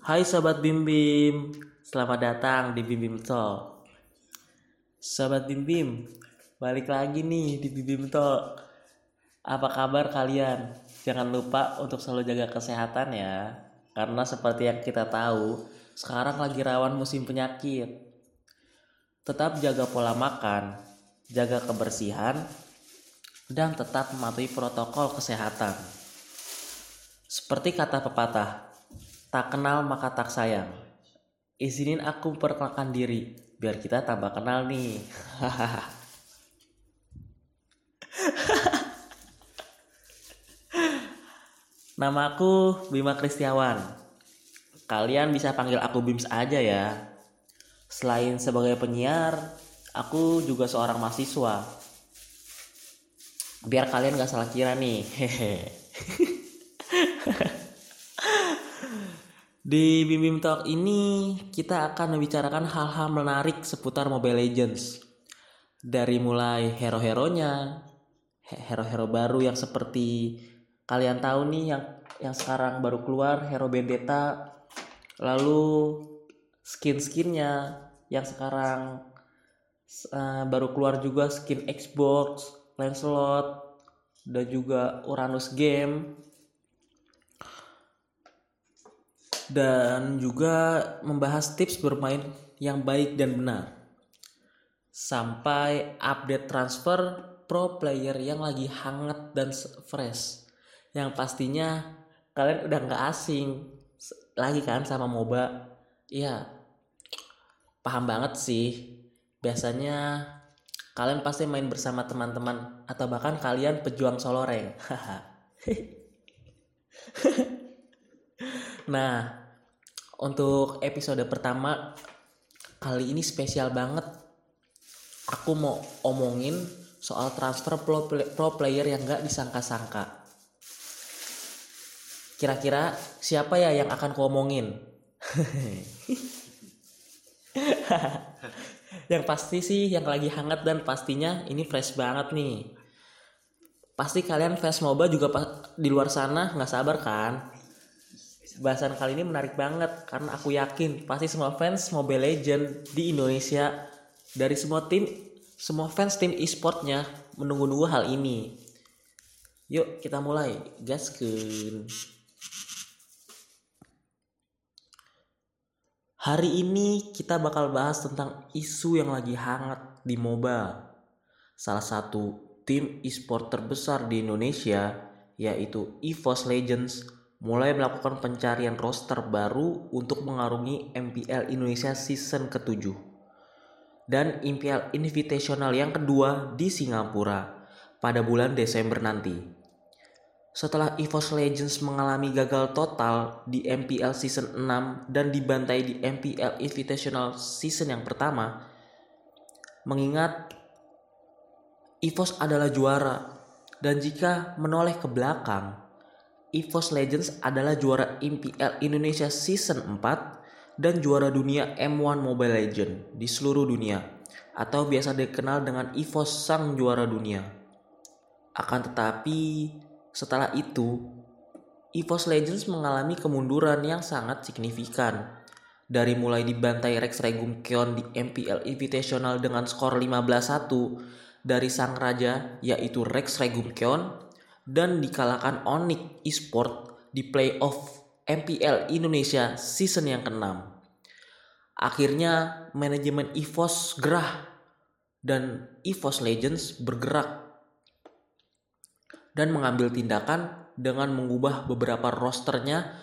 Hai Sobat Bim Bim, selamat datang di Bim Bim Talk. Sobat Bim Bim, balik lagi nih di Bim Bim Talk. Apa kabar kalian? Jangan lupa untuk selalu jaga kesehatan ya, karena seperti yang kita tahu, sekarang lagi rawan musim penyakit. Tetap jaga pola makan, jaga kebersihan, dan tetap mematuhi protokol kesehatan. Seperti kata pepatah, Tak kenal maka tak sayang. Izinin aku perkenalkan diri biar kita tambah kenal nih. Nama aku Bima Kristiawan. Kalian bisa panggil aku Bims aja ya. Selain sebagai penyiar, aku juga seorang mahasiswa. Biar kalian gak salah kira nih. Hehe. Di Bim Bim Talk ini kita akan membicarakan hal-hal menarik seputar Mobile Legends. Dari mulai hero-heronya, hero-hero baru yang seperti kalian tahu nih yang yang sekarang baru keluar Hero Vendetta, lalu skin-skinnya yang sekarang uh, baru keluar juga skin Xbox, Lancelot, dan juga Uranus Game dan juga membahas tips bermain yang baik dan benar. Sampai update transfer pro player yang lagi hangat dan fresh. Yang pastinya kalian udah nggak asing lagi kan sama MOBA. Iya, paham banget sih. Biasanya kalian pasti main bersama teman-teman atau bahkan kalian pejuang solo rank. nah, untuk episode pertama kali ini spesial banget. Aku mau omongin soal transfer pro, player yang gak disangka-sangka. Kira-kira siapa ya yang akan ku omongin? yang pasti sih yang lagi hangat dan pastinya ini fresh banget nih. Pasti kalian fans MOBA juga di luar sana nggak sabar kan? Bahasan kali ini menarik banget karena aku yakin pasti semua fans Mobile Legend di Indonesia dari semua tim semua fans tim e-sportnya menunggu-nunggu hal ini. Yuk kita mulai gaskeun. Hari ini kita bakal bahas tentang isu yang lagi hangat di MOBA. Salah satu tim e-sport terbesar di Indonesia yaitu EVOS Legends mulai melakukan pencarian roster baru untuk mengarungi MPL Indonesia season ke-7 dan MPL Invitational yang kedua di Singapura pada bulan Desember nanti. Setelah EVOS Legends mengalami gagal total di MPL season 6 dan dibantai di MPL Invitational season yang pertama, mengingat EVOS adalah juara dan jika menoleh ke belakang, EVOS Legends adalah juara MPL Indonesia Season 4 dan juara dunia M1 Mobile Legend di seluruh dunia atau biasa dikenal dengan EVOS Sang Juara Dunia. Akan tetapi, setelah itu, EVOS Legends mengalami kemunduran yang sangat signifikan. Dari mulai dibantai Rex Regum Keon di MPL Invitational dengan skor 15-1 dari sang raja yaitu Rex Regum Keon dan dikalahkan Onyx Esport di playoff MPL Indonesia season yang ke-6. Akhirnya manajemen EVOS gerah dan EVOS Legends bergerak dan mengambil tindakan dengan mengubah beberapa rosternya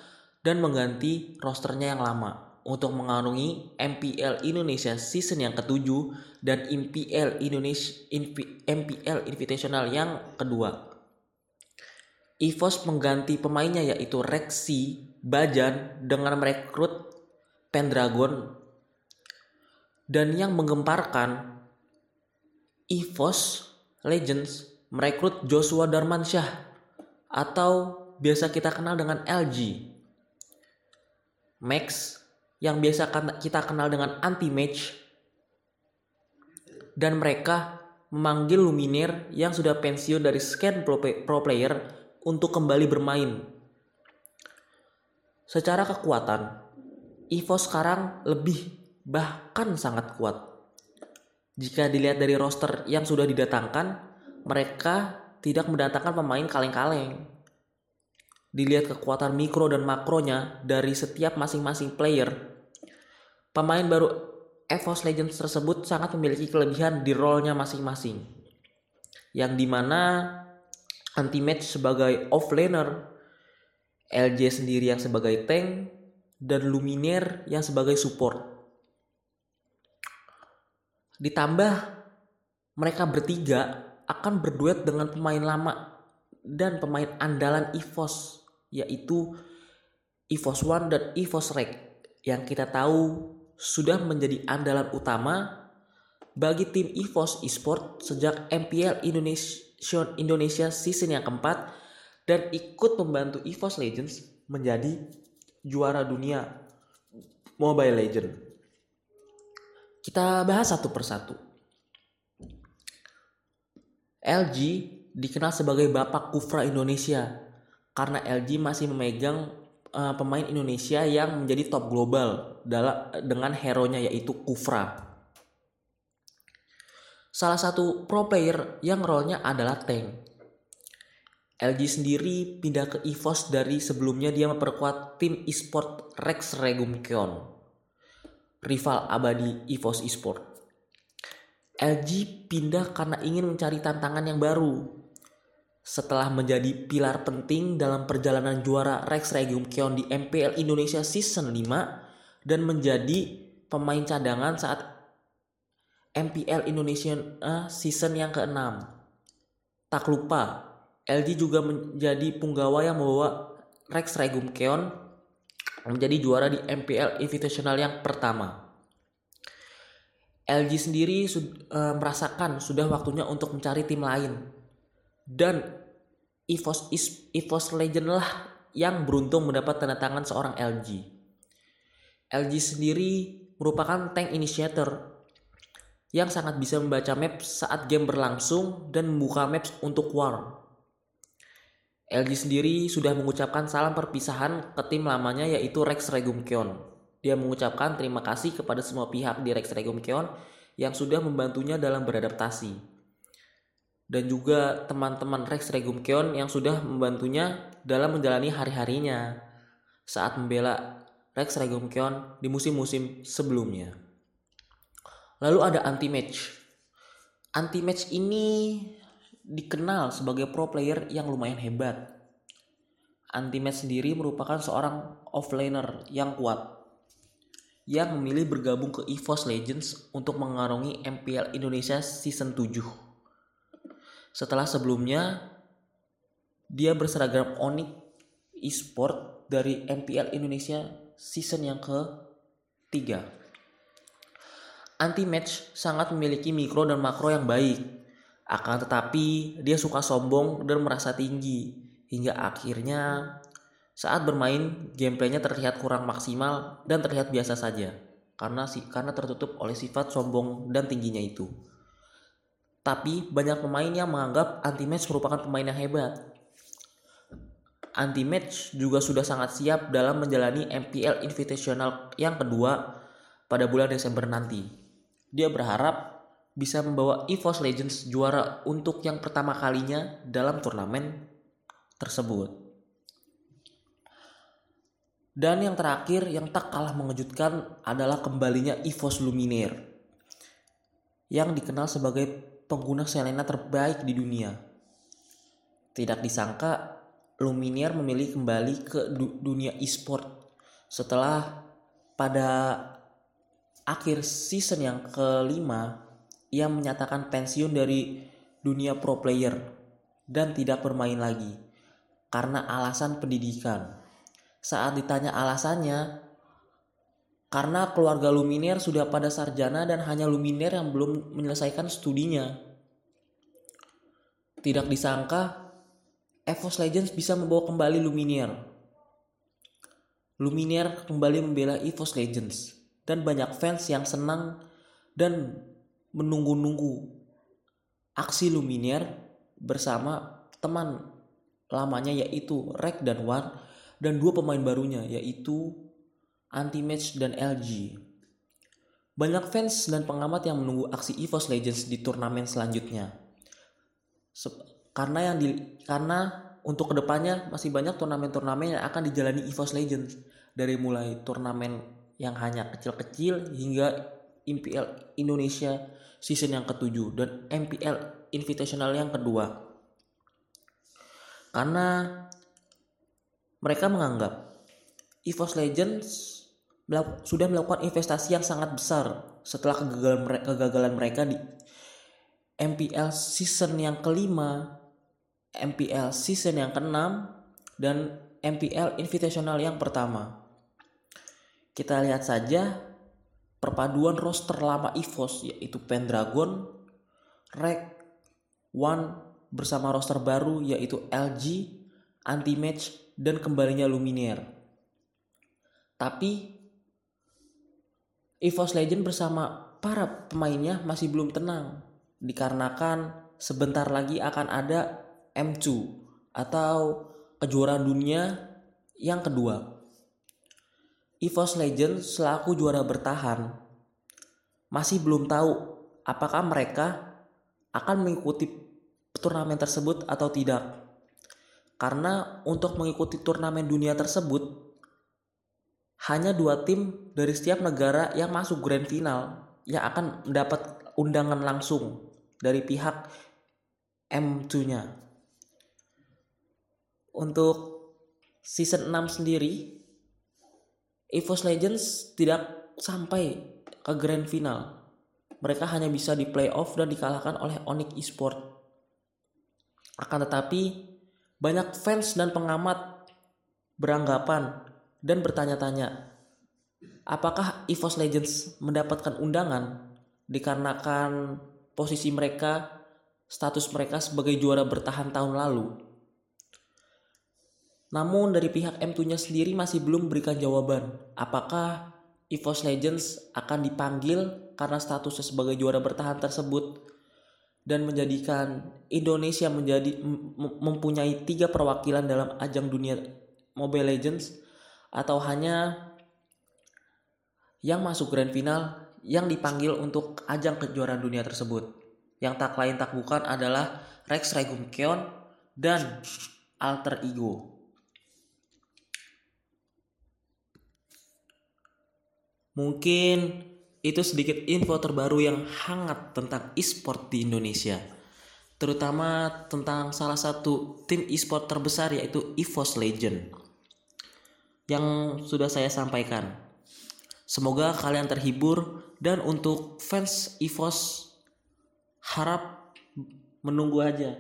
dan mengganti rosternya yang lama untuk mengarungi MPL Indonesia season yang ketujuh dan MPL Indonesia MPL Invitational yang kedua. EVOS mengganti pemainnya yaitu Rexy Bajan dengan merekrut Pendragon. Dan yang menggemparkan EVOS Legends merekrut Joshua Darmansyah atau biasa kita kenal dengan LG Max yang biasa kita kenal dengan anti match dan mereka memanggil Luminir yang sudah pensiun dari scan pro player untuk kembali bermain. Secara kekuatan, EVOS sekarang lebih bahkan sangat kuat. Jika dilihat dari roster yang sudah didatangkan, mereka tidak mendatangkan pemain kaleng-kaleng. Dilihat kekuatan mikro dan makronya dari setiap masing-masing player, pemain baru EVOS Legends tersebut sangat memiliki kelebihan di role-nya masing-masing. Yang di mana anti-match sebagai offlaner, LJ sendiri yang sebagai tank, dan Luminaire yang sebagai support. Ditambah mereka bertiga akan berduet dengan pemain lama dan pemain andalan EVOS yaitu EVOS One dan EVOS Rec yang kita tahu sudah menjadi andalan utama bagi tim EVOS Esport sejak MPL Indonesia, Indonesia season yang keempat dan ikut membantu EVOS Legends menjadi juara dunia Mobile Legends. Kita bahas satu persatu. LG dikenal sebagai bapak kufra Indonesia karena LG masih memegang uh, pemain Indonesia yang menjadi top global dalam dengan hero-nya yaitu Kufra. Salah satu pro player yang role-nya adalah tank. LG sendiri pindah ke EVOS dari sebelumnya dia memperkuat tim e-sport Rex Regum Keon rival abadi EVOS Esport. LG pindah karena ingin mencari tantangan yang baru. Setelah menjadi pilar penting dalam perjalanan juara Rex Regium Keon di MPL Indonesia Season 5 dan menjadi pemain cadangan saat MPL Indonesia uh, Season yang ke-6. Tak lupa, LG juga menjadi punggawa yang membawa Rex Regum Keon menjadi juara di MPL Invitational yang pertama. LG sendiri uh, merasakan sudah waktunya untuk mencari tim lain. Dan EVOS EVOS Legend lah yang beruntung mendapat tanda tangan seorang LG. LG sendiri merupakan tank initiator yang sangat bisa membaca map saat game berlangsung dan membuka maps untuk war. LG sendiri sudah mengucapkan salam perpisahan ke tim lamanya yaitu Rex Regum. Dia mengucapkan terima kasih kepada semua pihak di Rex Regum yang sudah membantunya dalam beradaptasi. Dan juga teman-teman Rex Regum yang sudah membantunya dalam menjalani hari-harinya saat membela Rex Regum di musim-musim sebelumnya. Lalu ada anti-match. Anti-match ini dikenal sebagai pro player yang lumayan hebat. Antimatch sendiri merupakan seorang offlaner yang kuat yang memilih bergabung ke EVOS Legends untuk mengarungi MPL Indonesia Season 7. Setelah sebelumnya dia berseragam Onyx Esport dari MPL Indonesia Season yang ke-3. Anti-match sangat memiliki mikro dan makro yang baik akan tetapi dia suka sombong dan merasa tinggi hingga akhirnya saat bermain gameplaynya terlihat kurang maksimal dan terlihat biasa saja karena karena tertutup oleh sifat sombong dan tingginya itu. Tapi banyak pemain yang menganggap anti-match merupakan pemain yang hebat. Anti-match juga sudah sangat siap dalam menjalani MPL Invitational yang kedua pada bulan Desember nanti. Dia berharap bisa membawa EVOS Legends juara untuk yang pertama kalinya dalam turnamen tersebut. Dan yang terakhir yang tak kalah mengejutkan adalah kembalinya EVOS Luminaire yang dikenal sebagai pengguna Selena terbaik di dunia. Tidak disangka Luminaire memilih kembali ke du dunia e-sport setelah pada akhir season yang kelima ia menyatakan pensiun dari dunia pro player dan tidak bermain lagi karena alasan pendidikan. Saat ditanya alasannya, karena keluarga Luminaire sudah pada sarjana dan hanya Luminaire yang belum menyelesaikan studinya. Tidak disangka, EVOS Legends bisa membawa kembali Luminaire. Luminaire kembali membela EVOS Legends dan banyak fans yang senang dan menunggu-nunggu aksi Luminaire bersama teman lamanya yaitu Rek dan Wan dan dua pemain barunya yaitu Anti-Match, dan LG. Banyak fans dan pengamat yang menunggu aksi EVOS Legends di turnamen selanjutnya. karena yang di, karena untuk ke depannya masih banyak turnamen-turnamen yang akan dijalani EVOS Legends dari mulai turnamen yang hanya kecil-kecil hingga MPL Indonesia season yang ketujuh dan MPL Invitational yang kedua. Karena mereka menganggap EVOS Legends sudah melakukan investasi yang sangat besar setelah kegagalan, kegagalan mereka di MPL season yang kelima, MPL season yang keenam, dan MPL Invitational yang pertama. Kita lihat saja perpaduan roster lama EVOS yaitu Pendragon, Rek, One bersama roster baru yaitu LG, Anti-Match, dan kembalinya Luminaire. Tapi EVOS Legend bersama para pemainnya masih belum tenang dikarenakan sebentar lagi akan ada M2 atau kejuaraan dunia yang kedua. EVOS Legend selaku juara bertahan masih belum tahu apakah mereka akan mengikuti turnamen tersebut atau tidak. Karena untuk mengikuti turnamen dunia tersebut hanya dua tim dari setiap negara yang masuk grand final yang akan mendapat undangan langsung dari pihak M2-nya. Untuk season 6 sendiri, EVOS Legends tidak sampai ke grand final. Mereka hanya bisa di playoff dan dikalahkan oleh Onyx Esport. Akan tetapi, banyak fans dan pengamat beranggapan dan bertanya-tanya, apakah EVOS Legends mendapatkan undangan dikarenakan posisi mereka, status mereka sebagai juara bertahan tahun lalu. Namun dari pihak M2-nya sendiri masih belum memberikan jawaban apakah EVOS Legends akan dipanggil karena statusnya sebagai juara bertahan tersebut dan menjadikan Indonesia menjadi mempunyai tiga perwakilan dalam ajang dunia Mobile Legends atau hanya yang masuk grand final yang dipanggil untuk ajang kejuaraan dunia tersebut. Yang tak lain tak bukan adalah Rex Regum Keon dan Alter Ego. Mungkin itu sedikit info terbaru yang hangat tentang e-sport di Indonesia. Terutama tentang salah satu tim e-sport terbesar yaitu EVOS Legend yang sudah saya sampaikan. Semoga kalian terhibur dan untuk fans EVOS harap menunggu aja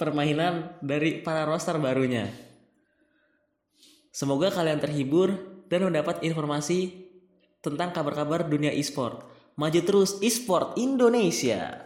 permainan dari para roster barunya. Semoga kalian terhibur dan mendapat informasi tentang kabar-kabar dunia e-sport. Maju terus e-sport Indonesia.